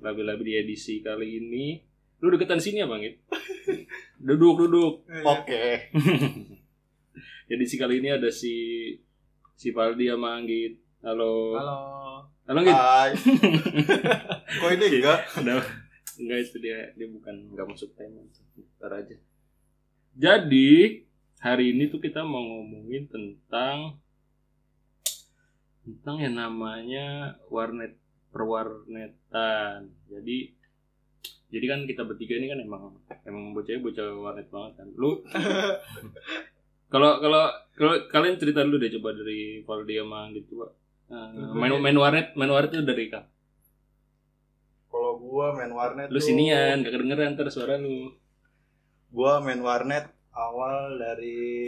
Labi-Labi di edisi kali ini. Lu deketan sini ya, Bang? It? Duduk, duduk. Oke. Edisi kali ini ada si si Paldi sama Anggit. Halo. Halo. Halo, Anggit. Hai. Kok ini enggak? Udah. Enggak itu dia dia bukan enggak masuk tema. Ntar aja. Jadi, hari ini tuh kita mau ngomongin tentang tentang yang namanya warnet perwarnetan. Jadi jadi kan kita bertiga ini kan emang emang bocahnya bocah warnet banget kan. Lu kalau kalau kalau kalian cerita dulu deh coba dari Valdi sama gitu, Pak. Eh, main main warnet, main warnet itu dari kapan? Kalau gua main warnet Lu tuh- sinian, gak kedengeran ntar suara lu. Gua main warnet awal dari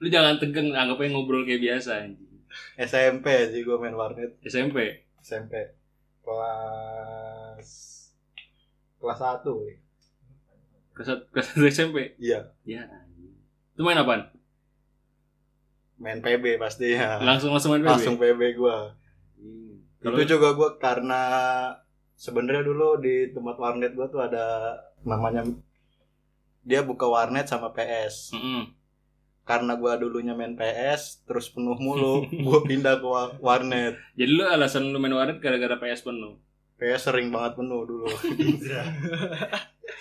Lu jangan tegang, anggapnya ngobrol kayak biasa anjing. SMP sih gua main warnet SMP. SMP kelas kelas 1 Kelas kelas satu SMP. Iya, Ya. anjing. Itu main apaan? main PB pasti ya. Langsung langsung main PB. Langsung PB gua. Hmm. Itu juga gua karena sebenarnya dulu di tempat warnet gua tuh ada namanya dia buka warnet sama PS. Mm-mm. Karena gua dulunya main PS terus penuh mulu, gua pindah ke wa- warnet. Jadi lu alasan lu main warnet gara-gara PS penuh. PS sering banget penuh dulu.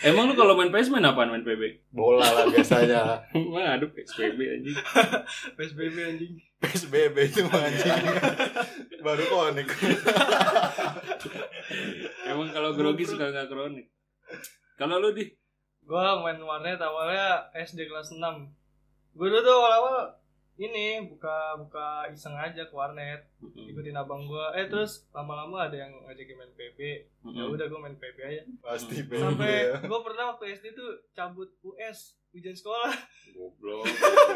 Emang lu kalau main PS main apaan main PB? Bola lah biasanya. Wah, aduh PSBB anjing. PSBB anjing. PSBB itu mah anjing. Baru konek. Emang kalau grogi suka nggak kronik. Kalau lu di Gua main warnet awalnya SD kelas 6. Gua dulu tuh awal-awal ini buka buka iseng aja ke warnet ikutin abang gua eh terus lama-lama ada yang ngajakin main PB ya Mm-mm. udah gua main PB aja Pasti PB. sampai ya. gua pernah waktu SD tuh cabut US ujian sekolah Goblok.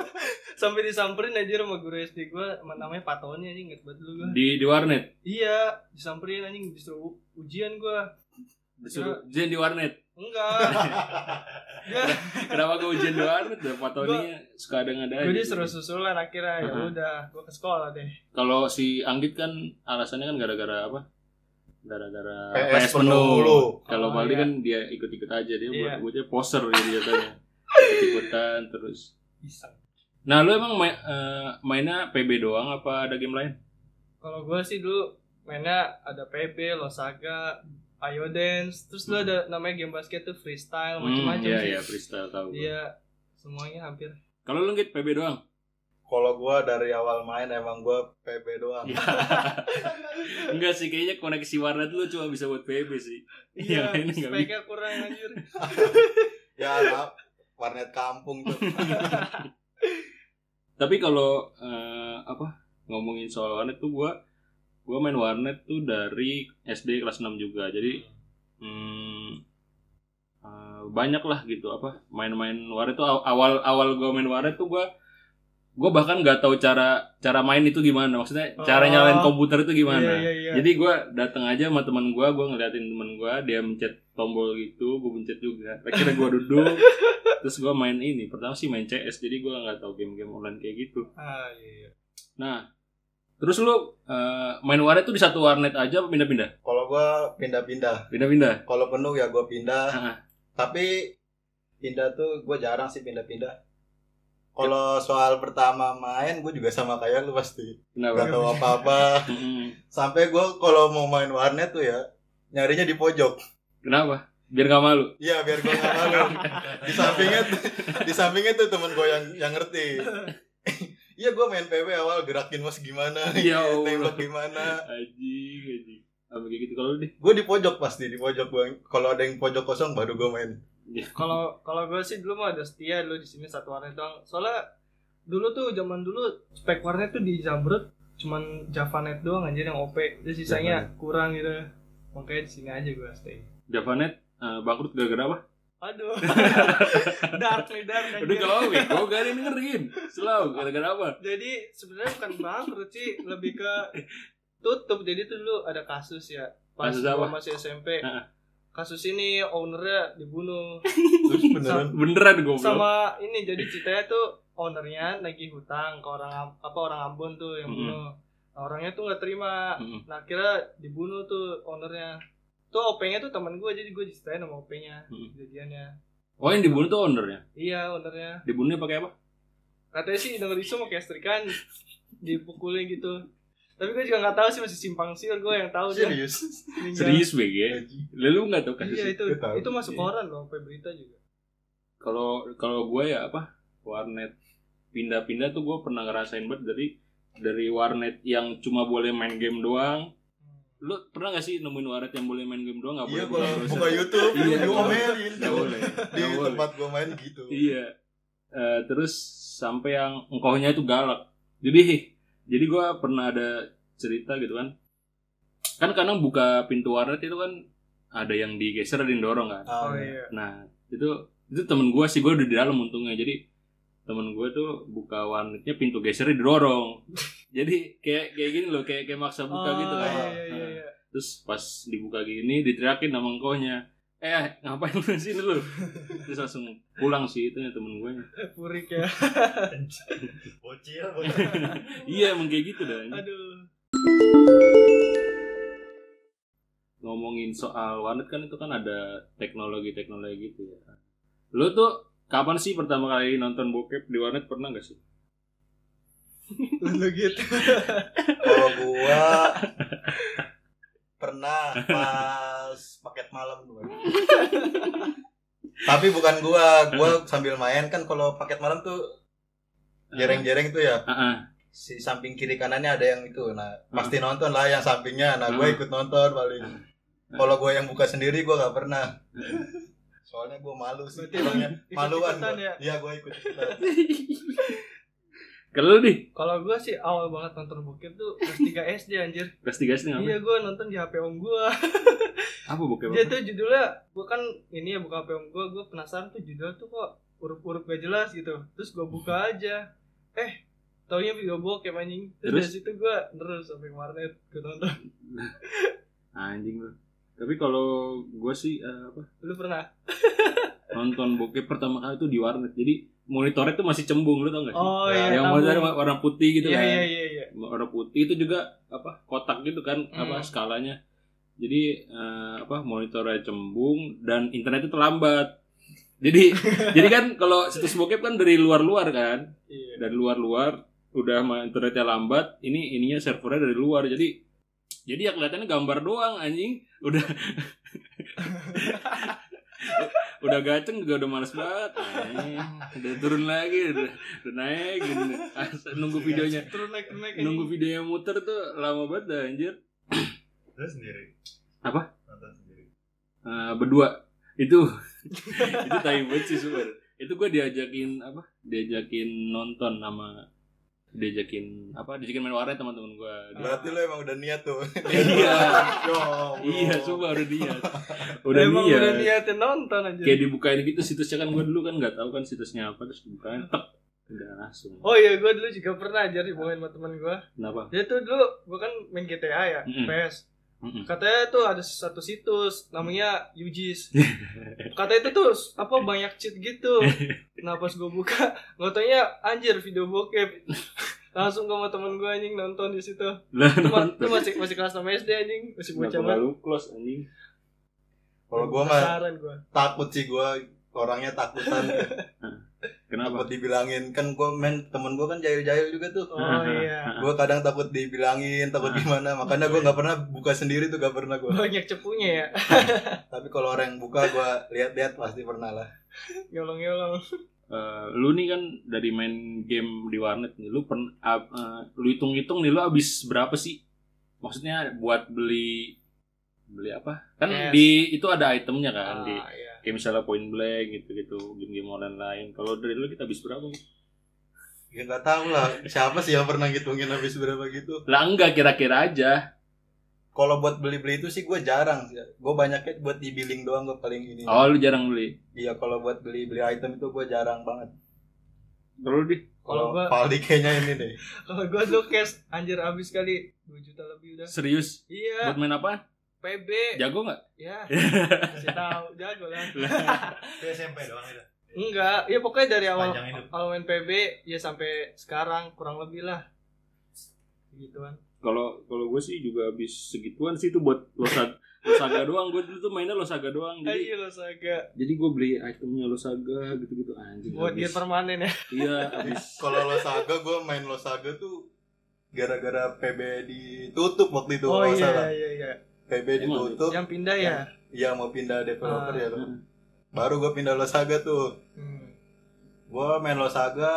sampai disamperin aja sama guru SD gua sama namanya Pak Tony anjing inget banget dulu gua Di di warnet. iya disamperin anjing disuruh ujian gua Disuruh ujian di warnet. Enggak dia Kenapa gue ujian warnet? Dan Pak Tony suka ada ngada gue disuruh susulan akhirnya ya udah gua ke sekolah deh Kalau si Anggit kan alasannya kan gara-gara apa? Gara-gara PS PS, penuh. Kalau Oh, Baldi iya. kan dia ikut-ikut aja dia buat Iya. buatnya poser jadi jatuhnya. Ikut-ikutan terus. iseng Nah, lu emang main, eh, mainnya PB doang apa ada game lain? kalau gua sih dulu mainnya ada PB Losaga Ayo Dance terus dulu ada namanya game basket tuh freestyle macam-macam Iya, sih iya, freestyle tahu. gua. Iya, semuanya hampir. Kalau lu Git PB doang? Kalau gua dari awal main emang gua PB doang. Iya. Enggak sih, kayaknya koneksi warnet lu cuma bisa buat PB sih. Iya, Yang lain nggak speknya kurang anjir. ya nah, warnet kampung tuh. Tapi kalau eh, apa ngomongin soal warnet tuh gua gua main warnet tuh dari SD kelas 6 juga. Jadi hmm, eh, banyak lah gitu apa main-main warnet tuh aw- awal awal gua main warnet tuh gua gua bahkan nggak tahu cara cara main itu gimana. Maksudnya cara Oh. nyalain komputer itu gimana. Iya, iya, iya. Jadi gua datang aja sama teman gua, gua ngeliatin teman gua, dia mencet tombol gitu, gua mencet juga. Akhirnya gua duduk, terus gua main ini. Pertama sih main CS, jadi gua nggak tahu game-game online kayak gitu. Ah, iya, iya. Nah, terus lu eh, main warnet tuh di satu warnet aja pindah-pindah? Kalau gua pindah-pindah. Pindah-pindah. Kalau penuh ya gua pindah. Ah, Tapi pindah tuh gua jarang sih pindah-pindah. Kalau soal pertama main gue juga sama kayak lu pasti. Gak kenapa? tahu apa-apa. Mm-mm. Sampai gua kalau mau main warnet tuh ya nyarinya di pojok. Kenapa? Biar gak malu. Iya biar gue gak malu. Di sampingnya di sampingnya tuh temen gue yang yang ngerti. Iya gue main PW awal gerakin mas gimana, Ya tembak gimana. Anjing, anjing. Apa kayak gitu kalau lu deh? Gue di pojok pasti di pojok gue. Kalau ada yang pojok kosong baru gue main. Kalau kalau gue sih dulu mah ada setia dulu di sini satu warnet doang. Soalnya dulu tuh zaman dulu spek warnet tuh di Jamrut cuman Javanet doang anjir yang OP. Terus sisanya kurang gitu. Makanya di sini aja gue stay. Javanet eh, bangkrut gara-gara apa? Aduh. dark nih dark. Udah kalau gue gak ada yang dengerin. Selalu gara-gara apa? Jadi sebenarnya bukan bangkrut sih, lebih ke tutup. Jadi tuh dulu ada kasus ya. Pas Kasus apa? masih SMP. Heeh. kasus ini ownernya dibunuh Terus beneran Beneran goblok. sama ini jadi ceritanya tuh ownernya nagih hutang ke orang apa orang Ambon tuh yang Mm-mm. bunuh nah, orangnya tuh nggak terima Mm-mm. nah akhirnya dibunuh tuh ownernya tuh OP-nya tuh teman gue jadi gue diceritain sama OP-nya Mm. kejadiannya Oh yang dibunuh tuh ownernya. iya ownernya Dibunuhnya pakai apa? katanya sih denger isu mau kayak istrikan dipukulin gitu tapi gue juga nggak tahu sih masih simpang siur gue yang tahu dia serius. meninggal. Serius BG. Lalu nggak tahu kasus iya itu tahu. itu masuk Iya. koran loh sampai berita juga kalau kalau gue ya apa warnet pindah-pindah tuh gue pernah ngerasain banget dari dari warnet yang cuma boleh main game doang lu pernah gak sih nemuin warnet yang boleh main game doang? Nggak Iya boleh. browser? buka YouTube, Iya. lu ngomelin Nggak boleh. Di boleh. tempat gua main gitu. iya. Eh, terus sampai yang engkohnya itu galak. Jadi jadi gue pernah ada cerita gitu kan. Kan kadang buka pintu warnet itu kan ada yang digeser ada yang dorong kan. Oh iya. Nah itu itu temen gue sih gue udah di dalam untungnya. Jadi temen gue tuh buka warnetnya pintu gesernya didorong jadi kayak kayak gini loh kayak kayak maksa buka Oh, gitu kan iya, iya, Nah, iya. terus pas dibuka gini diteriakin sama engkohnya eh ngapain lu di sini lu terus langsung pulang sih itu ya temen gue purik ya Bocil, bocil. iya emang kayak gitu dah aduh ngomongin soal warnet kan itu kan ada teknologi-teknologi gitu ya. Lo tuh kapan sih pertama kali nonton bokep di warnet pernah gak sih? Lu gitu Kalau gua pernah pas paket malam gua. Tapi bukan gua, gua sambil main kan kalau paket malam tuh jereng-jereng tuh ya. Si samping kiri kanannya ada yang itu. Nah, pasti nonton lah yang sampingnya. Nah, gua Hmm. ikut nonton paling. Kalau gua yang buka sendiri gua gak pernah. Soalnya gua malu sih. Berarti Maluan gua. ya? Iya, gua ikut ikutan. Kalau nih kalau gue sih awal banget nonton bokep tuh kelas 3 SD anjir. Kelas tiga sih ngapain? iya gue nonton di HP om gue Apa bokep? dia tuh judulnya gue kan ini ya buka HP om gue gue penasaran tuh judulnya tuh kok huruf-huruf gak jelas gitu. Terus gue buka aja. Eh taunya video bokep anjing. Terus, Terus? dari situ gue terus sampai warnet gue nonton. Anjing lu. Tapi kalau gue sih eh, apa? Lu pernah nonton bokep pertama kali tuh di warnet. Jadi monitornya tuh masih cembung lu tau gak sih? oh Ya, iya yang monitornya warna putih gitu iya kan. iya iya iya. Warna putih itu juga apa kotak gitu kan apa Hmm. skalanya. Jadi eh, apa monitornya cembung dan internetnya terlambat. Jadi jadi kan kalau situs bokep kan dari luar-luar kan. Iya. Dari luar-luar udah internetnya lambat ini ininya servernya dari luar. Jadi jadi ya kelihatannya gambar doang anjing. Udah udah gaceng juga udah males banget anjing. udah turun lagi udah, udah naik gitu. Nunggu videonya turun naik turun naik anjing. nunggu videonya muter tuh lama banget dah anjir Lu sendiri. Apa? Nonton sendiri. Eh, berdua itu itu tai banget sih sebenernya itu gue diajakin apa diajakin nonton sama diajakin apa diajakin main warnet teman-teman gue Berarti lu emang udah niat tuh. Iya. Ya Allah. iya coba udah niat udah Emang niat udah niatin nonton aja kayak dibukain gitu situsnya kan gue dulu kan nggak tahu kan situsnya apa terus dibukain tek udah langsung Oh iya, gue dulu juga pernah aja dibawain sama teman gue. kenapa Dia tuh dulu, gue kan main GTA ya, Mm-mm. PS. Mm-mm. Katanya tuh ada satu situs, namanya UGIS. Katanya itu tuh apa banyak cheat gitu. Nah pas gue buka, ngotonya anjir video bokep. Langsung ke sama temen gue anjing nonton di situ. lah Itu, itu masih masih kelas 6 SD anjing, masih bocah banget. lu close anjing Kalau gua mah takut sih gua orangnya takutan. Kenapa takut dibilangin kan gua main temen gua kan jahil-jahil juga tuh. Oh iya. Gua kadang takut dibilangin, takut gimana. Makanya gua nggak pernah buka sendiri tuh gak pernah gua. Banyak cepunya ya. Tapi kalau orang yang buka gua lihat-lihat pasti pernah lah. Nyolong-nyolong. Eh, lu nih kan dari main game di warnet nih, lu pen, ap- eh, lu hitung-hitung nih lu habis berapa sih? Maksudnya buat beli beli apa? Kan Cash. di itu ada itemnya kan di Ah, iya. Kayak misalnya point blank gitu-gitu, game-game online lain. Kalau dari lu kita habis berapa? Ya nggak tahu lah. Siapa sih yang pernah ngitungin habis berapa gitu? Lah enggak kira-kira aja. Kalau buat beli-beli itu sih gua jarang. sih. Gua banyaknya buat di billing doang gua paling ini. Oh, lu jarang beli. Iya kalau buat beli-beli item itu gua jarang banget. Kalau di Kalau gua- Valdi kayaknya ini deh. Kalau gua dulu cash anjir habis kali 2 juta lebih udah. serius Iya. buat main apa? PB Jago nggak? ya kasih tahu jago lah Itu SMP doang itu. enggak ya pokoknya dari awal awal main PB ya sampai sekarang kurang lebih lah gituan Kalau kalau gue sih juga habis segituan sih itu buat Losaga, Losaga doang. Gue dulu tuh mainnya Losaga doang. Jadi ayo lo saga jadi gue beli itemnya Losaga gitu-gitu anjing. buat gear permanen ya Iya, habis. Kalau Losaga gue main Losaga tuh gara-gara PB ditutup waktu itu oh kalau iya salah. iya iya PB ditutup. yang pindah ya Iya mau pindah developer Ah. ya. lo. Baru gue pindah Losaga tuh. Hmm. Gue main Losaga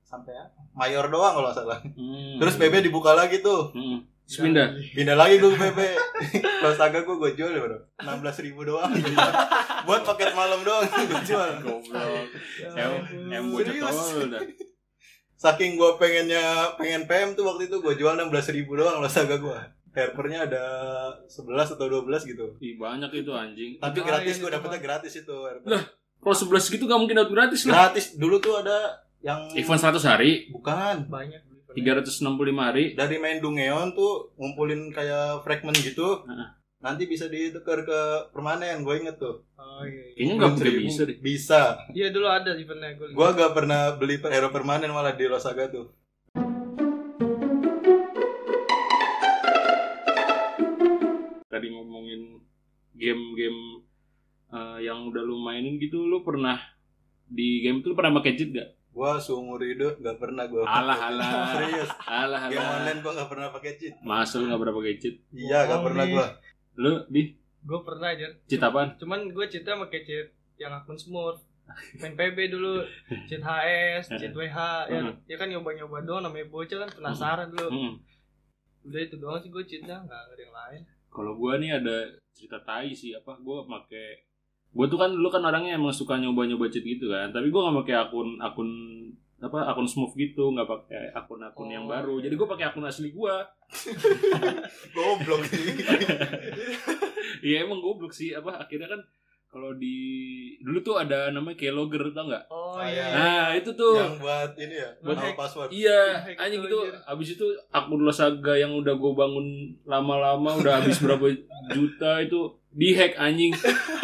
sampai apa? Mayor doang kalau salah. Hmm. Terus PB dibuka lagi tuh. Hmm. Terus pindah. Pindah lagi gue PB. Losaga gue gue jual ya bro. 16 ribu doang. Buat paket malam doang gue jual. Goblok. Ya Em, tolol dah. Saking gue pengennya pengen PM tuh waktu itu gue jual 16 ribu doang Losaga gue. Harpernya ada 11 atau 12 gitu. Ih, banyak itu anjing. Tapi Ah, gratis gue gitu, dapetnya gratis itu. Harper. Lah. Kalau 11 gitu gak mungkin dapat gratis lah. Gratis. Dulu tuh ada yang Event 100 hari, bukan banyak beli pernah. 365 hari. dari main Dungeon tuh ngumpulin kayak fragment gitu. Heeh. Nanti bisa ditukar ke permanen, gue inget tuh. oh iya iya. Kayaknya gak mungkin Seribu. bisa deh. Bisa. iya dulu ada eventnya gue. Gua gak pernah beli per- hero permanen malah di Losaga tuh. Tadi ngomongin game-game eh, yang udah lu mainin gitu, lu pernah di game itu lu pernah pakai cheat gak? Gua seumur hidup gak pernah gua. Alah alah. Serius. Alah Game alah. online gua gak pernah pakai cheat. Masa lu gak pernah pakai cheat? Iya, gak Bohong pernah nih. gua. Lu di gue pernah aja cheat apaan? cuman gue cheatnya pakai cheat yang akun smurf main PB dulu cheat HS cheat WH ya, Hmm. ya kan nyoba-nyoba doang namanya bocah kan penasaran dulu Hmm. udah itu doang sih gue cheatnya nggak ada yang lain Kalau gua nih ada cerita tai sih apa? Gua make gua tuh kan dulu kan orangnya emang suka nyoba-nyoba cheat gitu kan. Tapi gua nggak pakai akun akun apa akun smooth gitu nggak pakai akun-akun yang Oh. baru jadi gue pakai akun asli gua Goblok ini. Iya emang goblok sih apa akhirnya kan kalau di dulu tuh ada namanya keylogger tau nggak oh Ah, iya iya. nah itu tuh yang buat ini ya, Buat nama hack. password. iya Hack anjing itu abis itu akun Losaga yang udah gue bangun lama-lama udah habis berapa juta itu dihack anjing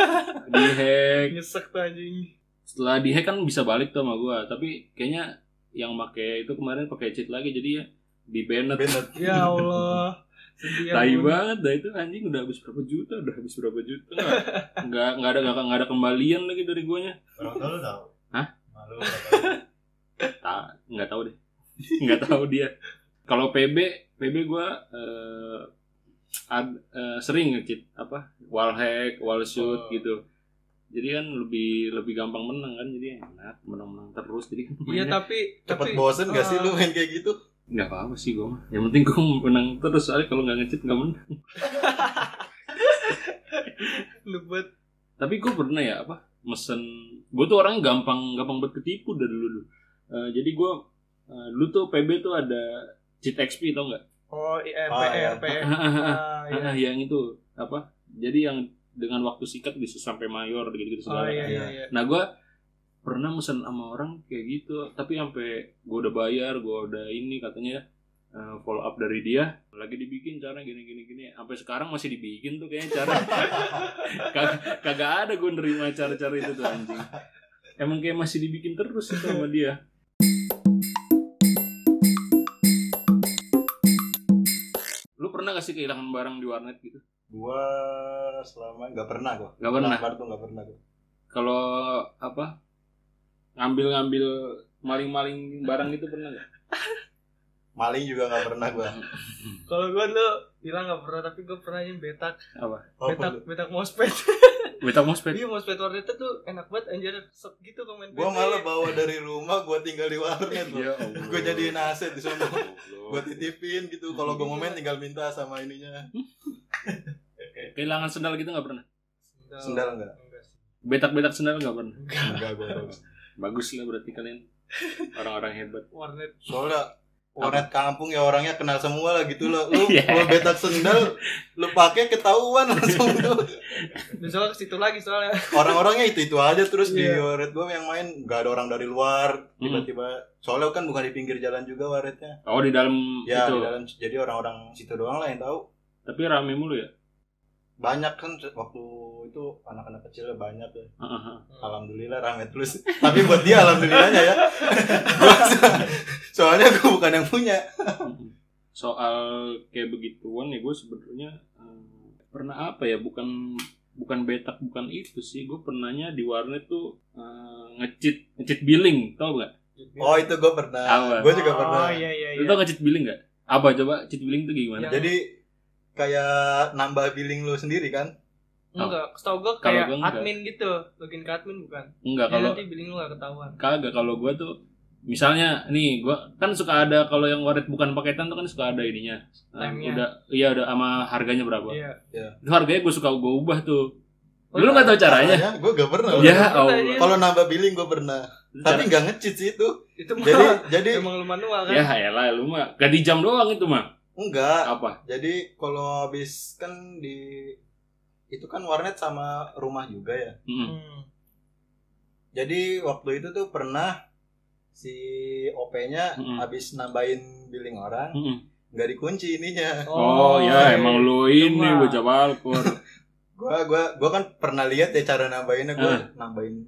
dihack nyesek tuh anjing setelah dihack kan bisa balik tuh sama gue tapi kayaknya yang make itu kemarin pakai cheat lagi jadi ya di banned Bennett. ya Allah Tai banget dah itu anjing udah habis berapa juta udah habis berapa juta nggak nggak ada nggak, nggak ada kembalian lagi dari guanya Orang tua lu tahu? Hah? Malu. tak nggak tahu deh nggak tahu dia kalau PB PB gue eh, ad- eh, sering ngekit apa wall hack wall shoot Oh. gitu jadi kan lebih lebih gampang menang kan jadi enak menang-menang terus jadi kan iya tapi Cepet tapi bosen gak sih lu main kayak gitu? Nggak apa-apa sih gue mah. Yang penting gue menang terus soalnya kalau nggak ngecit nggak menang. Lebet tapi gue pernah ya apa mesen. Gue tuh orangnya gampang gampang buat ketipu dari dulu Eh, jadi gue eh, dulu tuh PB tuh ada cheat XP tau nggak? Oh iya Ah, iya. PR PR ah iya. Ah, yang itu apa jadi yang dengan waktu singkat bisa sampai mayor gitu gitu oh segala iya iya Iya. iya nah gue pernah mesen sama orang kayak gitu. Tapi sampai gue udah bayar gue udah ini katanya eh, follow up dari dia lagi dibikin cara gini gini gini. Sampai sekarang masih dibikin tuh kayaknya cara. Kagak kagak ada gue nerima cara-cara itu tuh anjing. Emang kayak masih dibikin terus itu sama dia. Lu pernah gak sih kehilangan barang di warnet gitu? Gua selama gak pernah gua. Gak pernah. Gak pernah gua. kalau apa ngambil-ngambil maling-maling barang itu pernah gak? Maling juga gak pernah gua. kalau gue dulu bilang nggak pernah tapi gue pernah yang betak apa betak betak mousepad Betak mousepad iya mousepad warnet itu tuh enak banget anjir sok gitu komen Gua malah bawa dari rumah, gua tinggal di warnet loh. Ya Allah. Gua jadiin aset di sana. Gua titipin gitu. Kalau gua mau main tinggal minta sama ininya. kehilangan sendal gitu gak pernah Sendal enggak? enggak betak-betak sendal gak pernah Enggak gua. Bagus lah berarti kalian orang-orang hebat warnet Soalnya warnet kampung ya orangnya kenal semua lah gitu loh. Lu Iya. kalau betak sendal lu pakai ketahuan langsung tuh. besok ke situ lagi soalnya Orang-orangnya itu-itu aja terus di Iya. warnet gua yang main nggak ada orang dari luar. Tiba-tiba soalnya kan bukan di pinggir jalan juga warnetnya. oh di dalam Ya itu di dalam jadi orang-orang situ doang lah yang tahu. tapi rame mulu ya banyak kan waktu itu anak-anak kecilnya banyak ya. Heeh. Alhamdulillah rame terus. Tapi buat dia alhamdulillahnya ya. Soalnya gue bukan yang punya. soal kayak begituan ya gue sebenarnya eh, pernah apa ya bukan bukan betak bukan itu sih gue pernahnya di warnet tuh eh, ngecit ngecit billing tau gak Oh itu gue pernah. Gue juga pernah. Oh iya iya lu iya. tau ngecit billing gak apa coba cheat billing tuh gimana Ya. Jadi kayak nambah billing lu sendiri kan? Enggak, setahu gue Oh. Kayak gua enggak. admin gitu, login ke admin bukan? enggak Ya, kalau nanti billing lu gak ketahuan. kagak kalau gue tuh misalnya nih gue kan suka ada kalau yang warnet bukan paketan tuh kan suka ada ininya Nah, Time-nya. udah iya udah sama harganya berapa Iya. itu harganya gue suka gue ubah tuh Oh, lu nggak tahu caranya Gue gak pernah. Oh, ya iya. Kalau nambah billing gue pernah. Itu Tapi cara- nggak ngecit sih itu. Itu mah Jadi jadi emang lu manual kan? ya elah lu mah gak di jam doang itu mah enggak. apa Jadi kalau habis kan di itu kan warnet sama rumah juga ya. Hmm. Jadi waktu itu tuh pernah si OP-nya Mm-mm. habis nambahin billing orang Mm-mm. nggak dikunci ininya. Oh, ya emang lu ini Cuma- bocah balkor. Gua gua gua kan pernah lihat ya cara nambahinnya gua Ah. nambahin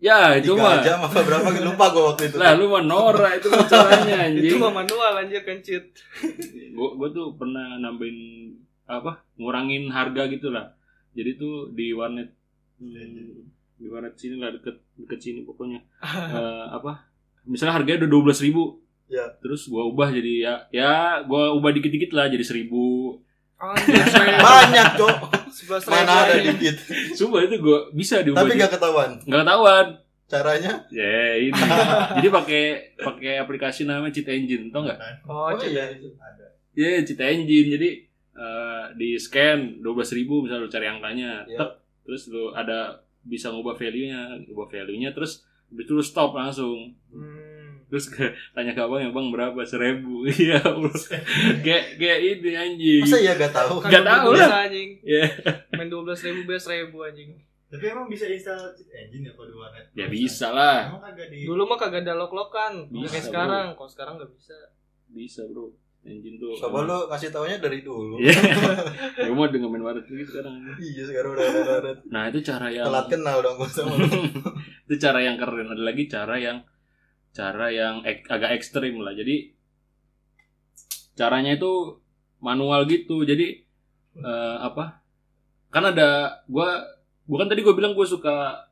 ya itu tiga mah. jam apa berapa lupa gua waktu itu. Lah lu mah Nora itu caranya Itu anjing. mah manual anjir cheat. Gua gua tuh pernah nambahin apa? Ngurangin harga gitu lah. Jadi tuh di warnet hmm, di warnet sini lah deket deket sini pokoknya. Eh, apa? Misalnya harganya udah dua belas ribu. Ya. Terus gua ubah jadi ya ya gua ubah dikit-dikit lah jadi seribu. Anjir, saya Banyak, Cok. sebelas Mana ada dikit. Coba itu gua bisa diubah. Tapi jadi- gak ketahuan. nggak ketahuan. Caranya? Ya ini. Jadi pakai pakai aplikasi namanya Cheat Engine, tau nggak? Oh, cheat. iya. Ya Cheat Engine. Jadi eh, di scan 12.000 ribu misalnya lu cari angkanya, Iya. tek, terus lu ada bisa ngubah value-nya, ngubah value-nya, terus habis itu lu stop langsung. Hmm. Terus ke, tanya ke abang ya bang berapa seribu Iya kayak kayak ini anjing Masa ya gak tahu? Nggak tahu bisa lah. anjing. Iya. Main 12 ribu belas ribu anjing. Tapi emang bisa install cheat engine ya kalau di warnet? Ya bisa lah Emang kagak di Dulu mah kagak ada lock-lockan. Bisa, Kayak bro. sekarang. Kalau sekarang nggak bisa. Bisa bro Engine tuh Coba lu kasih taunya dari dulu. Iya Gue mau dengan main warnet gitu sekarang Iya sekarang udah ada warnet. Nah itu cara yang Telat kenal dong gua sama lu. itu cara yang keren ada lagi cara yang cara yang ek- agak ekstrim lah. Jadi caranya itu manual gitu. Jadi eh, apa? Kan ada gua gua kan tadi gue bilang gue suka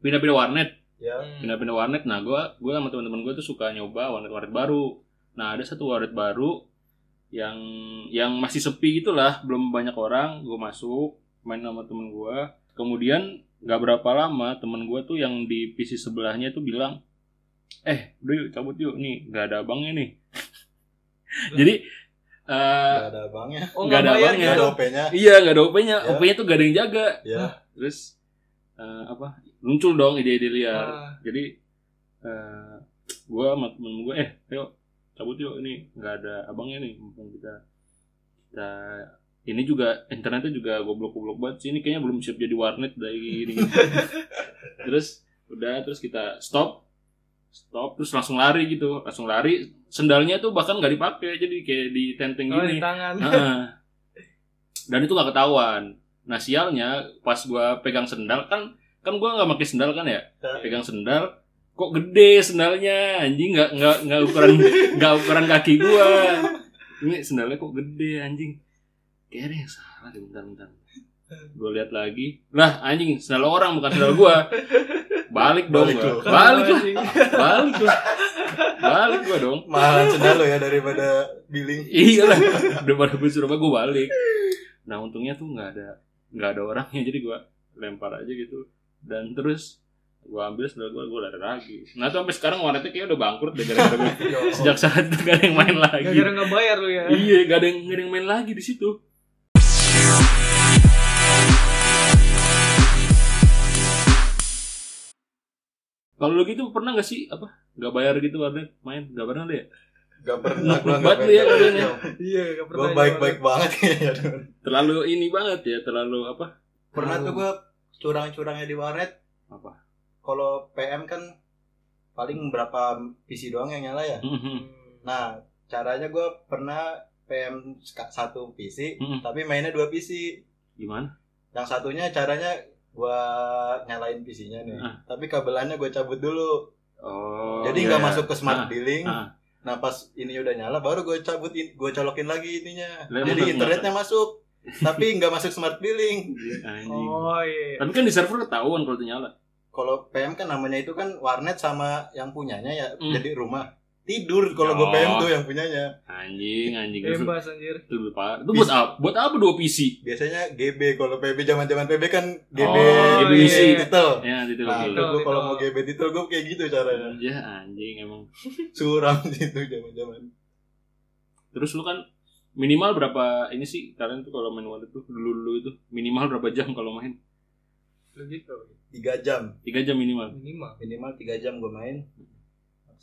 pindah-pindah warnet. Ya. Pindah-pindah warnet. Nah gua gua sama teman-teman gue tuh suka nyoba warnet-warnet baru. Nah ada satu warnet baru yang yang masih sepi gitulah. Belum banyak orang. Gue masuk main sama temen gue kemudian nggak berapa lama temen gue tuh yang di PC sebelahnya tuh bilang eh udah yuk cabut yuk nih nggak ada abangnya nih jadi eh, Gak ada abangnya. Oh, Nggak nggak ada bayar abangnya. Gak gitu. ada OP-nya. iya nggak ada OP-nya Ya. OP-nya tuh gak ada yang jaga Ya. terus eh, apa muncul dong ide-ide liar Ah. jadi eh gue sama temen gue eh ayo cabut yuk ini nggak ada abangnya nih mumpung kita kita ini juga internetnya juga goblok-goblok banget sih ini kayaknya belum siap jadi warnet dari ini terus udah terus kita stop stop terus langsung lari gitu. Langsung lari sendalnya tuh bahkan nggak dipakai jadi kayak di tenteng Oh, gini. di tangan. Heeh. dan itu nggak ketahuan. Nah sialnya pas gua pegang sendal kan kan gua nggak pakai sendal kan ya? Ya. pegang sendal kok gede sendalnya? Anjing nggak nggak nggak ukuran nggak ukuran kaki gua. Ini sendalnya kok gede anjing. Kayaknya yang salah deh bentar bentar. Gue lihat lagi. Lah anjing sendal orang bukan sendal gua balik dong Balik gua. lu. balik lah. Balik lah balik gua dong. Mahalan sendal lo ya daripada billing. iya lah. Daripada gue suruh gue balik. Nah untungnya tuh nggak ada nggak ada orangnya jadi gue lempar aja gitu. Dan terus gue ambil sendal gue gue lari lagi. Nah tuh sampai sekarang warnetnya kayak udah bangkrut deh gara-gara gua- sejak saat itu gak ada yang main lagi. Gara-gara nggak bayar lu ya. iya gak ada yang gak ada yang main lagi di situ kalau lo gitu pernah gak sih apa nggak bayar gitu warnet main nggak pernah deh Gak pernah gua Banget gak ya ya. Iya, nggak pernah. Gua baik-baik banget kayaknya. terlalu ini banget ya terlalu apa Pernah tuh gua curang-curangnya di warnet. apa Kalau PM kan paling berapa PC doang yang nyala ya. Hmm. Nah, caranya gua pernah PM satu PC, Mm-mm. tapi mainnya dua PC. Gimana? Yang satunya caranya gua nyalain PC-nya nih. Ah. Tapi kabelannya gua cabut dulu. Oh. Jadi iya. nggak masuk ke smart Ah, billing. ah. Nah pas ini udah nyala baru gue cabutin, gue colokin lagi ininya. Jadi internetnya masuk, tapi nggak masuk smart billing. Anjing. Oh iya. Tapi kan di server ketahuan kalau itu nyala. Kalau PM kan namanya itu kan warnet sama yang punyanya ya, Hmm. jadi rumah tidur. Kalau gue Oh. PM tuh yang punyanya. Anjing, anjing. Bebas anjir. itu lebih parah. Itu buat apa? Buat apa dua PC? Biasanya GB. Kalau PB zaman zaman PB kan GB, Oh, GB GB isi. titel. Ya, itu Nah. Titel. gue kalau titel. mau GB titel gue kayak gitu caranya. Ya anjing emang. Suram gitu zaman zaman. Terus lu kan minimal berapa ini sih kalian tuh kalau main wallet tuh dulu dulu itu minimal berapa jam kalau main? Lu gitu. Tiga jam Tiga jam minimal. Minimal. minimal tiga jam gue main.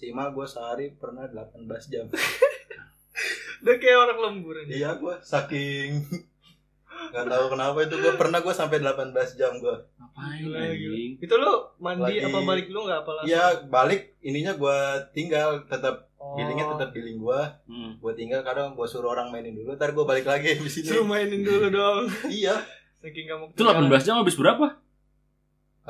Maksimal gue sehari pernah 18 jam. Udah kayak orang lembur ini. Iya gua saking nggak tahu kenapa itu gua pernah gua sampai 18 jam gua. Ngapain anjing? Itu lu mandi Lagi- apa balik lu nggak apa langsung? Iya balik ininya gua tinggal tetap Oh. billingnya tetap billing gua. Hmm. Gua tinggal kadang gua suruh orang mainin dulu, ntar gua balik lagi di sini. Suruh mainin dulu dong. iya. Saking gak mau Itu 18 jam habis berapa?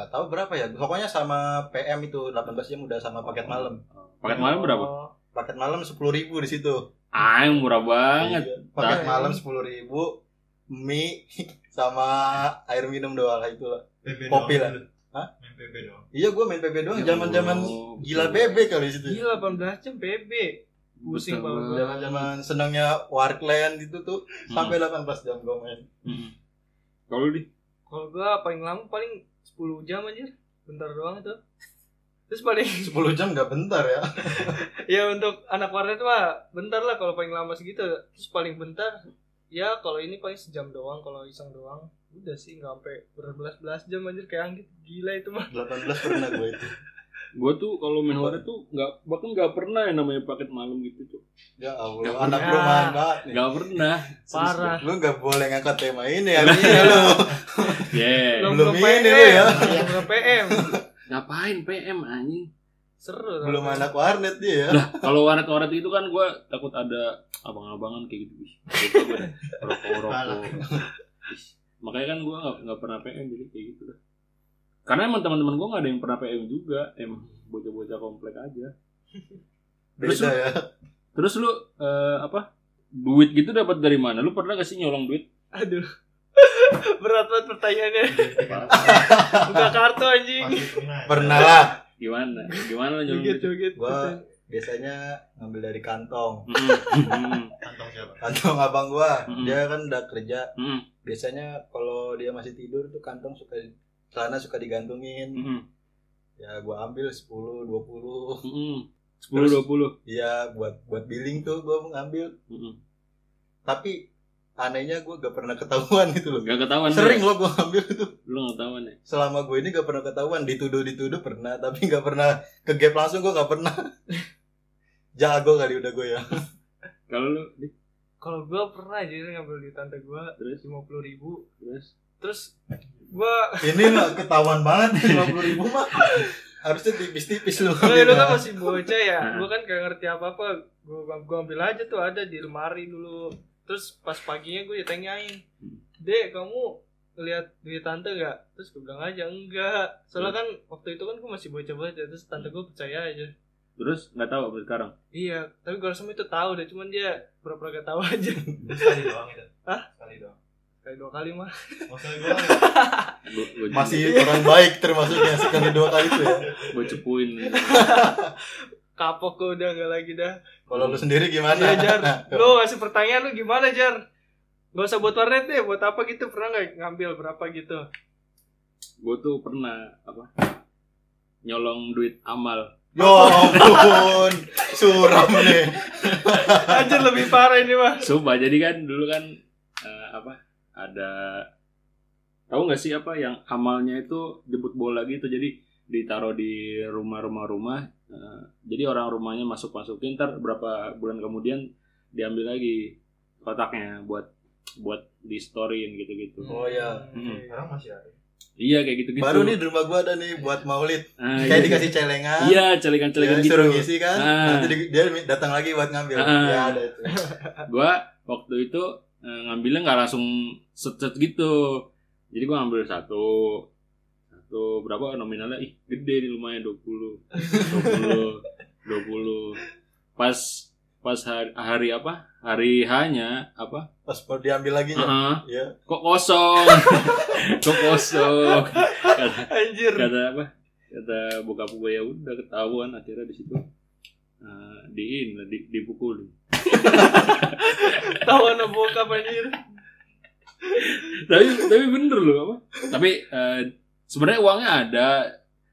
Gak tahu berapa ya. Pokoknya sama PM itu 18 jam udah sama paket malam. Paket malam berapa? Oh. Paket malam 10.000 ribu di situ. Ah, yang murah banget. Iya. Paket malam 10.000 ribu mie sama air minum doang lah itu lah. PB Kopi doang lah. Hah? Main PB doang. Iya gua main PB doang Ya zaman-zaman Allah. gila PB kali di situ. Gila 18 jam PB. Pusing banget. Zaman-zaman senangnya Warkland itu tuh Hmm. sampai 18 jam gue main. Hmm. Kalau di Kalau gua paling lama paling 10 jam anjir. Bentar doang itu. Terus paling 10 jam nggak bentar ya. ya untuk anak warnet mah bentar lah kalau paling lama segitu. Terus paling bentar ya kalau ini paling sejam doang kalau iseng doang. Udah sih nggak sampai berbelas-belas jam anjir kayak anggit. Gila itu mah. 18 pernah gue itu. Gue tuh kalau main warnet tuh nggak bahkan nggak pernah yang namanya paket malam gitu tuh. Ya Allah, Nggak anak pernah. rumahan banget nih. Nggak pernah. Parah. Lu nggak boleh ngangkat tema ini ya lu. Yeah. Belum ini lu ya. Belum PM. Ngapain PM anjing? Seru. Belum anak warnet dia ya. Lah, kalau warnet-warnet itu kan gue takut ada abang-abangan kayak gitu. Rokok-rokok. Ih, Makanya kan gue nggak pernah PM jadi kayak gitu dah. Karena emang teman-teman gue nggak ada yang pernah PM juga, emang bocah-bocah komplek aja. Terus Beda ya. Terus lu eh, apa? Duit gitu dapat dari mana? Lu pernah gak sih nyolong duit? Aduh. Berat banget pertanyaannya. Buka kartu anjing. Pernah. Pernah lah. Gimana? Gimana lu nyolong Joget duit? joget. Gua biasanya ngambil dari kantong. Kantong siapa? Kantong abang gua, dia kan udah kerja. Biasanya kalau dia masih tidur tuh kantong suka celana suka digantungin. hmm, Ya gua ambil 10, 20. hmm. Sepuluh dua puluh. Iya, buat buat billing tuh gua ngambil. Hmm. Tapi anehnya gua gak pernah ketahuan gitu loh. Gak ketahuan. Sering ya? loh gua ngambil itu. Lu gak ketahuan ya? Selama gue ini gak pernah ketahuan. Dituduh-dituduh pernah, tapi gak pernah ke gap langsung gua gak pernah. Jago kali udah gue ya. Kalau lu Di? Kalau gua pernah jadi ngambil di tante gua terus lima puluh ribu. terus Terus gua Ini mah ketahuan banget 50 ribu mah. Harusnya tipis-tipis lu. Kalau itu kan masih bocah ya, gua kan gak ngerti apa-apa. Gua, gua ambil aja tuh ada di lemari dulu. Terus pas paginya gue ditanyain, Dek kamu ngeliat duit tante nggak? Terus gue bilang aja enggak. Soalnya kan waktu itu kan gue masih bocah banget ya. Terus tante gue percaya aja. terus nggak tahu apa sekarang. Iya, tapi gue rasa itu tahu deh, cuman dia pura-pura gak tahu aja. Sekali doang itu. Hah? Sekali doang. Kayak dua kali mah. Oh, Masih orang baik termasuknya sekali dua kali itu ya. gue cepuin. Kapok gue udah nggak lagi dah. Kalau lu sendiri gimana? Iya Jar, lu ngasih pertanyaan lu gimana Jar? Gak usah buat warnet deh, buat apa gitu pernah nggak ngambil berapa gitu? gue tuh pernah apa? Nyolong duit amal. Yo ampun, suram nih. Anjir lebih parah ini mah. Coba jadi kan dulu kan eh, apa? Ada tahu nggak sih apa yang amalnya itu jemput bola gitu. Jadi ditaruh di rumah-rumah rumah. eh, jadi orang rumahnya masuk masukin ntar berapa bulan kemudian diambil lagi kotaknya buat buat di storyin gitu-gitu. Oh ya, Hmm. Sekarang masih ada. Iya kayak gitu-gitu. baru nih di rumah gua ada nih buat maulid. Ah, Kayak iya. dikasih celengan. Iya, celekan-celekan ya, gitu. Suruh ngisi kan. Ah. Nanti di- dia datang lagi buat ngambil. Ah. Ya ada itu. Gua waktu itu ngambilnya nggak langsung set set gitu. Jadi gue ngambil satu satu berapa nominalnya? Ih gede nih lumayan 20 20 20 pas pas hari, hari apa? Hari hanya apa? Pas mau diambil lagi ya. Heeh. Ya. kok kosong? Kok kosong? Kata, Anjir. kata apa? Kata bokap gue ya udah ketahuan akhirnya di situ eh, diin di, dipukul Tahu anak bokap anjir. tapi tapi bener loh apa tapi eh, sebenarnya uangnya ada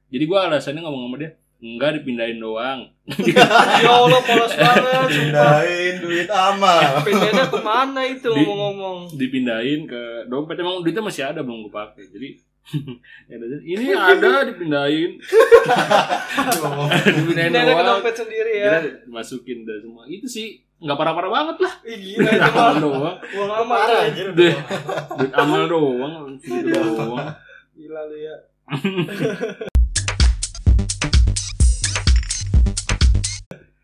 jadi gue alasannya ngomong sama dia enggak dipindahin doang Ya Allah polos banget. Pindahin duit amal. Pindahnya ke mana itu Di- ngomong-ngomong? dipindahin ke dompet emang duitnya masih ada belum gue pakai jadi ini ada dipindahin. Dipindahin Pindahnya ke doang. dompet sendiri ya. Kira masukin dah semua. Itu sih nggak parah-parah banget lah. Ih gila itu amal doang. Uang anjir. Deh. duit amal doang. Segitu doang. Gila lu ya.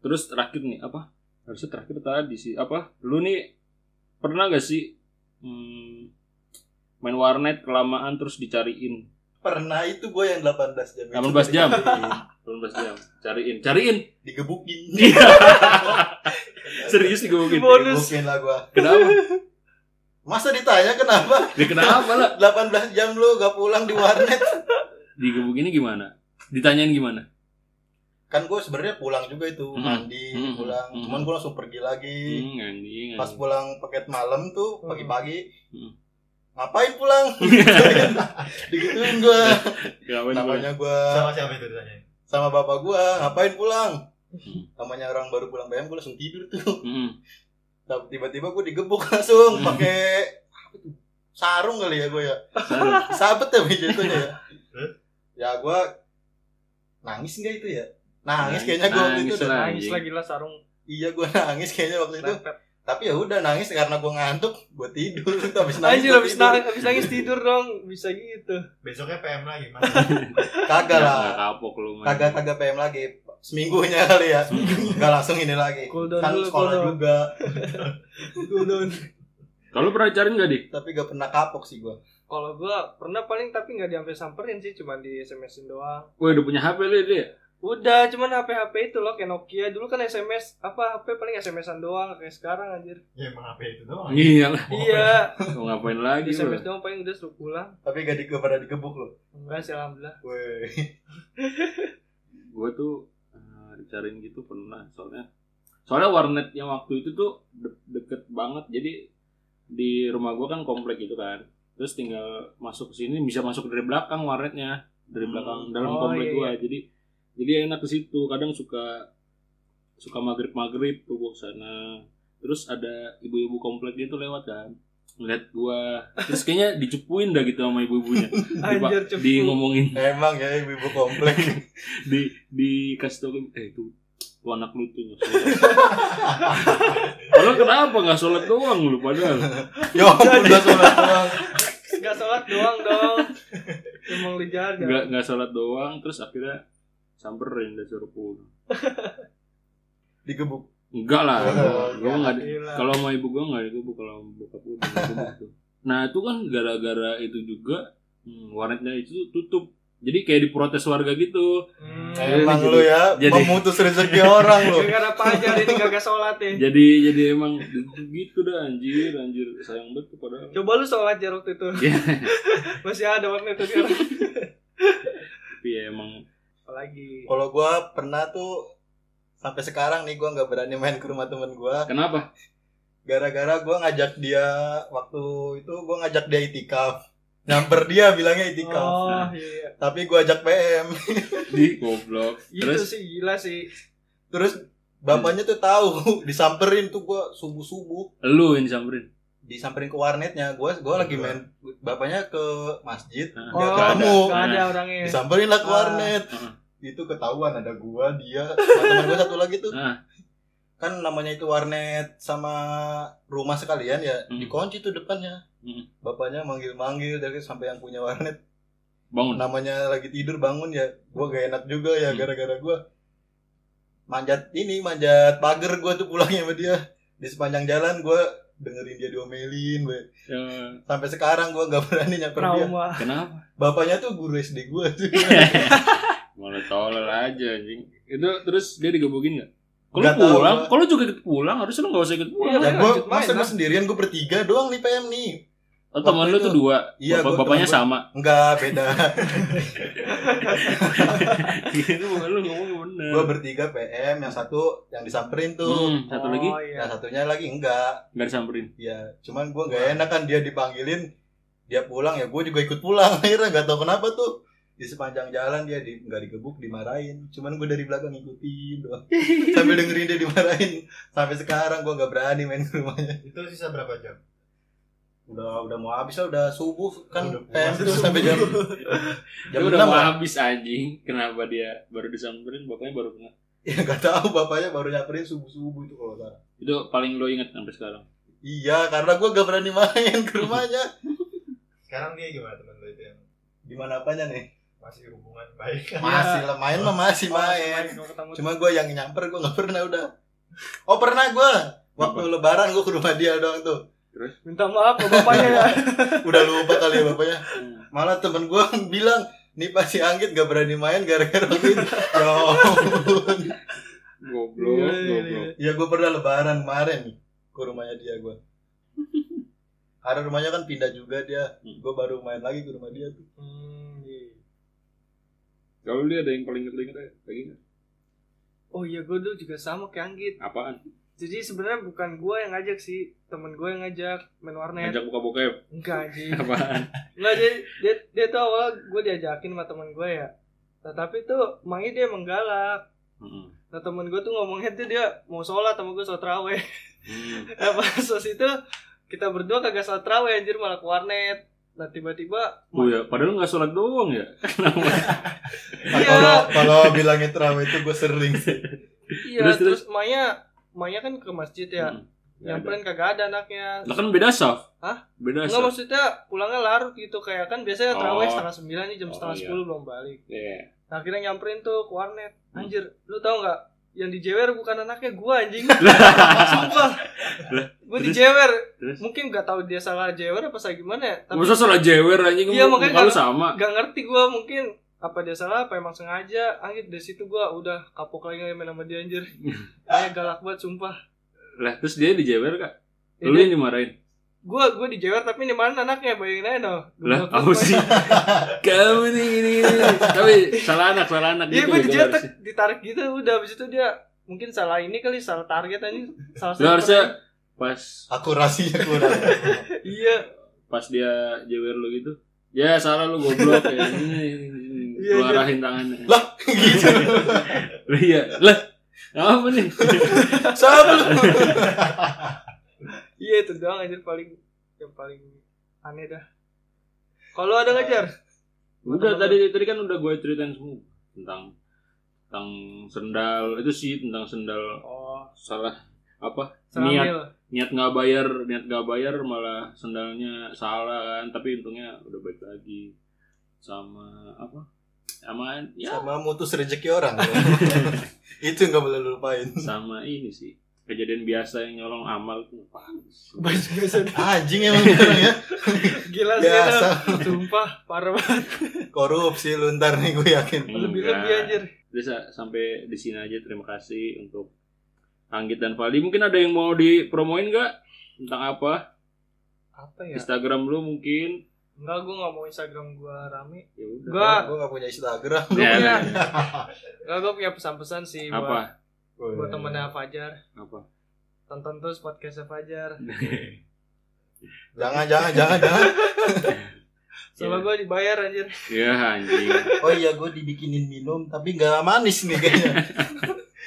terus terakhir nih apa? Harusnya terakhir tadi sih. Apa? Lu nih pernah gak sih hmm, main warnet kelamaan terus dicariin Pernah itu gue yang 18 jam. itu 18 jam tadi. 18 jam cariin cariin Digebukin. serius digebukin Bonus. Digebukin lah gue. kenapa Masa ditanya kenapa? dia kenapa lah 18 jam lu gak pulang di warnet. digebukinnya gimana ditanyain gimana Kan gue sebenarnya pulang juga itu, Mm-mm. mandi, Mm-mm. pulang. Mm-mm. Cuman gue langsung pergi lagi. hmm, anjing Pas pulang paket malam tuh pagi-pagi. Mm. Ngapain pulang? Digituin gue. Ngapain gua? Namanya gue Sama siapa itu ditanya? sama bapak gue, ngapain pulang? Hmm. Namanya orang baru pulang BM gue langsung tidur tuh. Hmm. Tapi tiba-tiba gue digebuk langsung pakai apa tuh? sarung kali ya gue ya. Sarung. Sabet ya jatuhnya ya. Ya gue nangis nggak itu ya? Nangis Nangis- kayaknya gue waktu itu. nangis lagi lah sarung Iya gue nangis kayaknya waktu itu. lepet. Tapi ya udah nangis karena gue ngantuk, gue tidur. Habis nangis Anjir habis tidur. nangis, habis nangis tidur dong. Bisa gitu. Besoknya PM lagi, Mas. Kagak Nggak- lah. nggak kapok lu mah. Kagak kagak PM lagi. Seminggunya kali ya. Gak langsung ini lagi. Cool down Kan dulu, sekolah cool down. juga. Gudon. kalau pernah cariin gak dik Tapi gak pernah kapok sih gue. Kalau gua pernah paling tapi nggak diambil samperin sih, cuma di SMS-in doang. Wah udah punya HP lu dia Udah, cuman HP-HP itu loh kayak Nokia. Dulu kan SMS apa HP paling SMS-an doang kayak sekarang anjir. Ya emang apa itu doang. iya lah Iya, mau ngapain lagi lu SMS doang paling udah suruh pulang. Tapi gak di, pernah digebuk loh. Enggak sih alhamdulillah. Weh. gue tuh eh, dicariin gitu pernah soalnya soalnya warnet yang waktu itu tuh de- deket banget jadi di rumah gue kan komplek gitu kan terus tinggal masuk ke sini bisa masuk dari belakang warnetnya dari belakang dalam Oh, komplek iya, gue jadi jadi enak ke situ. Kadang suka suka maghrib maghrib tuh gue sana. Terus ada ibu-ibu komplek gitu lewat kan. Ngeliat gua. Terus kayaknya dicepuin dah gitu sama ibu-ibunya. Anjir di, ngomongin Emang ya ibu-ibu komplek. di di kasih tau eh itu lu anak lu tuh padahal kenapa nggak sholat doang lu padahal? Ya ampun udah sholat doang. Enggak sholat doang dong. Emang lu jaga. nggak nggak sholat doang. Terus akhirnya samperin dan suruh pulang Digebuk. enggak lah Oh, gua nggak Gila. kalau sama ibu gua nggak digebuk kalau bokap gua nggak digebuk tuh nah itu kan gara-gara itu juga hmm, warnetnya itu tutup jadi kayak diprotes warga gitu Hmm. Emang jadi- lu ya jadi- memutus rezeki orang lu. Gara-gara pajar ini kagak sholat ya. jadi jadi emang gitu dah anjir anjir sayang banget tuh padahal Coba lu sholat jar waktu itu. Iya. Masih ada waktu itu sekarang. tapi ya emang Apalagi. Kalau gua pernah tuh sampai sekarang nih gua nggak berani main ke rumah temen gua kenapa gara-gara gua ngajak dia waktu itu gua ngajak dia itikaf. Nyamper dia bilangnya itikaf. Oh iya. Tapi gua ajak PM. di goblok Itu terus sih gila sih. Terus bapaknya tuh tahu disamperin tuh gua subuh-subuh lu yang disamperin disamperin ke warnetnya gua gua lagi main bapaknya ke masjid Nah, Oh, nggak nggak ketemu Gak ada orangnya. disamperin lah ke Ah. warnet Heeh. itu ketahuan ada gua dia sama teman gua satu lagi tuh Nah. kan namanya itu warnet sama rumah sekalian ya Hmm. dikunci tuh depannya Hmm. bapaknya manggil-manggil dari sampai yang punya warnet bangun namanya lagi tidur bangun ya gua gak enak juga ya Hmm. gara-gara gua manjat ini manjat pagar gua tuh pulangnya sama dia di sepanjang jalan gua dengerin dia diomelin gue. Ya, Sampai sekarang gue nggak berani nyamper dia. Kenapa? Bapaknya tuh guru SD gue tuh. Malah tolol aja anjing. Itu terus dia digebukin nggak? Kalau pulang, kalau juga ikut pulang, harusnya lu nggak usah ikut pulang. Ya kan gue masa gue sendirian gue bertiga doang nih PM nih. Oh, teman waktu lu itu. tuh dua. Iya, Bapak- gua- bapaknya sama. Enggak beda. Itu bukan lu ngomong bener. gue bertiga PM, yang satu yang disamperin tuh. Hmm, satu lagi Oh, iya. Yang satunya lagi enggak. nggak disamperin. Ya, cuman gue nggak enak kan dia dipanggilin, dia pulang ya gue juga ikut pulang. Akhirnya nggak tahu kenapa tuh di sepanjang jalan dia di nggak digebuk dimarahin. Cuman gue dari belakang ngikutin doang. Sambil dengerin dia dimarahin. Sampai sekarang gue nggak berani main ke rumahnya. Itu sisa berapa jam? Udah udah mau habis lah, udah subuh kan Udah PM terus sampai jam jam udah mau lah. habis anjing. Kenapa dia baru disamperin, bapaknya baru kena. Ya nggak tahu bapaknya baru nyamperin subuh subuh itu kalau salah. Itu paling lo inget sampai sekarang. Iya, karena gue gak berani main ke rumahnya. Sekarang dia gimana teman lu itu yang Gimana apanya nih? masih hubungan baik? Masih lah main mah masih Oh, main. ketemu Cuma gue yang nyamper gue nggak pernah udah. Oh pernah gue. Waktu lebaran gue ke rumah dia doang tuh. Minta maaf ke bapaknya ya. Udah lupa kali ya bapaknya. Malah temen gue bilang, nih pasti Anggit gak berani main gara-gara gitu. ya ampun. Goblok, Iya, iya, goblok. Ya gue pernah lebaran kemarin ke rumahnya dia gue. Karena rumahnya kan pindah juga dia. Hmm. Gue baru main lagi ke rumah dia tuh. Hmm, iya. Kalau dia ada yang paling inget-inget ya? Lagi nggak? Oh iya gue dulu juga sama kayak Anggit. Apaan? Jadi sebenarnya bukan gue yang ngajak sih, temen gue yang ngajak main warnet. Ngajak buka bokep? Enggak. Apaan? Enggak dia, dia dia tuh awal gue diajakin sama temen gue ya. Nah, tapi tuh makanya dia menggalak. Hmm. Nah temen gue tuh ngomongnya tuh dia mau sholat sama gue sholat raweh. Hmm. Nah pas itu kita berdua kagak sholat raweh anjir malah ke warnet. Nah tiba-tiba Oh ya, padahal nggak sholat doang ya. Nah, Iya. Kalau kalau bilangin terawih itu gue sering sih. iya Terus, terus, terus? Maya Maya kan ke masjid ya. Hmm. Ada. Nyamperin kagak ada anaknya. Lah kan beda saf. Hah? Beda Enggak saf. maksudnya pulangnya larut gitu kayak kan biasanya Oh. terawih setengah sembilan nih jam Oh, setengah iya. sepuluh belum balik. Iya. Nah, akhirnya nyamperin tuh ke warnet. Hmm. Anjir, lu tau nggak? Yang dijewer bukan anaknya gua anjing. Sumpah. Gua dijewer. Terus? Mungkin nggak tahu dia salah jewer apa salah gimana ya. Tapi Masa salah jewer anjing Iya, makanya kan- sama. nggak ngerti gua mungkin apa dia salah apa emang sengaja anjir dari situ gua udah kapok lagi main sama dia anjir kayak galak banget sumpah Lah terus dia dijewer kak. Ya, Lu dia- yang dimarahin. gua gua dijewer tapi ini mana anaknya bayangin aja no Lah, banget. sih? Kamu nih ini, ini. Tapi salah anak, salah anak Iya gitu. gue ya, dicetak, harusnya. ditarik gitu udah habis itu dia mungkin salah ini kali salah target aja salah Lu harusnya pas Akurasinya kurang. iya pas dia jewer lu gitu. Ya salah lu goblok ya. Ini. Iya, Lu iya. arahin tangannya. lah gitu. Lah iya. Lah. Apa nih? Lu? iya itu doang aja paling yang paling aneh dah kalau ada ngajar Udah tadi tadi kan udah gue ceritain semua tentang tentang sendal itu sih tentang sendal oh salah apa niat seramil niat nggak bayar niat nggak bayar malah sendalnya salah kan tapi untungnya udah baik lagi sama apa sama ya Sama mutus rezeki orang. itu nggak boleh lu lupain. sama ini sih kejadian biasa yang nyolong amal sih? Baju biasa Anjing emang orang ya. gila sih Biasa. sumpah parah banget Korupsi lu ntar nih gue yakin. lebih Enggak. lebih anjir Udah sa- sampai di sini aja terima kasih untuk Anggit dan Valdi mungkin ada yang mau dipromoin nggak tentang apa apa ya Instagram lu mungkin enggak gue nggak mau Instagram gue rame. Ya udah Gua Gue gak punya Instagram. gue Ya, punya ya. enggak gue punya pesan-pesan sih buat apa buat temennya Fajar. Apa? Tonton terus podcastnya Fajar. Jangan jangan jangan jangan. sama gue dibayar anjir. Ya anjing. Oh iya gue dibikinin minum tapi nggak manis nih kayaknya.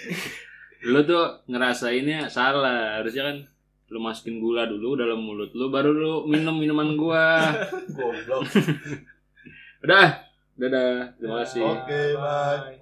lu tuh ngerasainnya salah. Harusnya kan lu masukin gula dulu dalam mulut lu baru lu minum minuman gua Goblok. udah dadah terima kasih Oke, bye. bye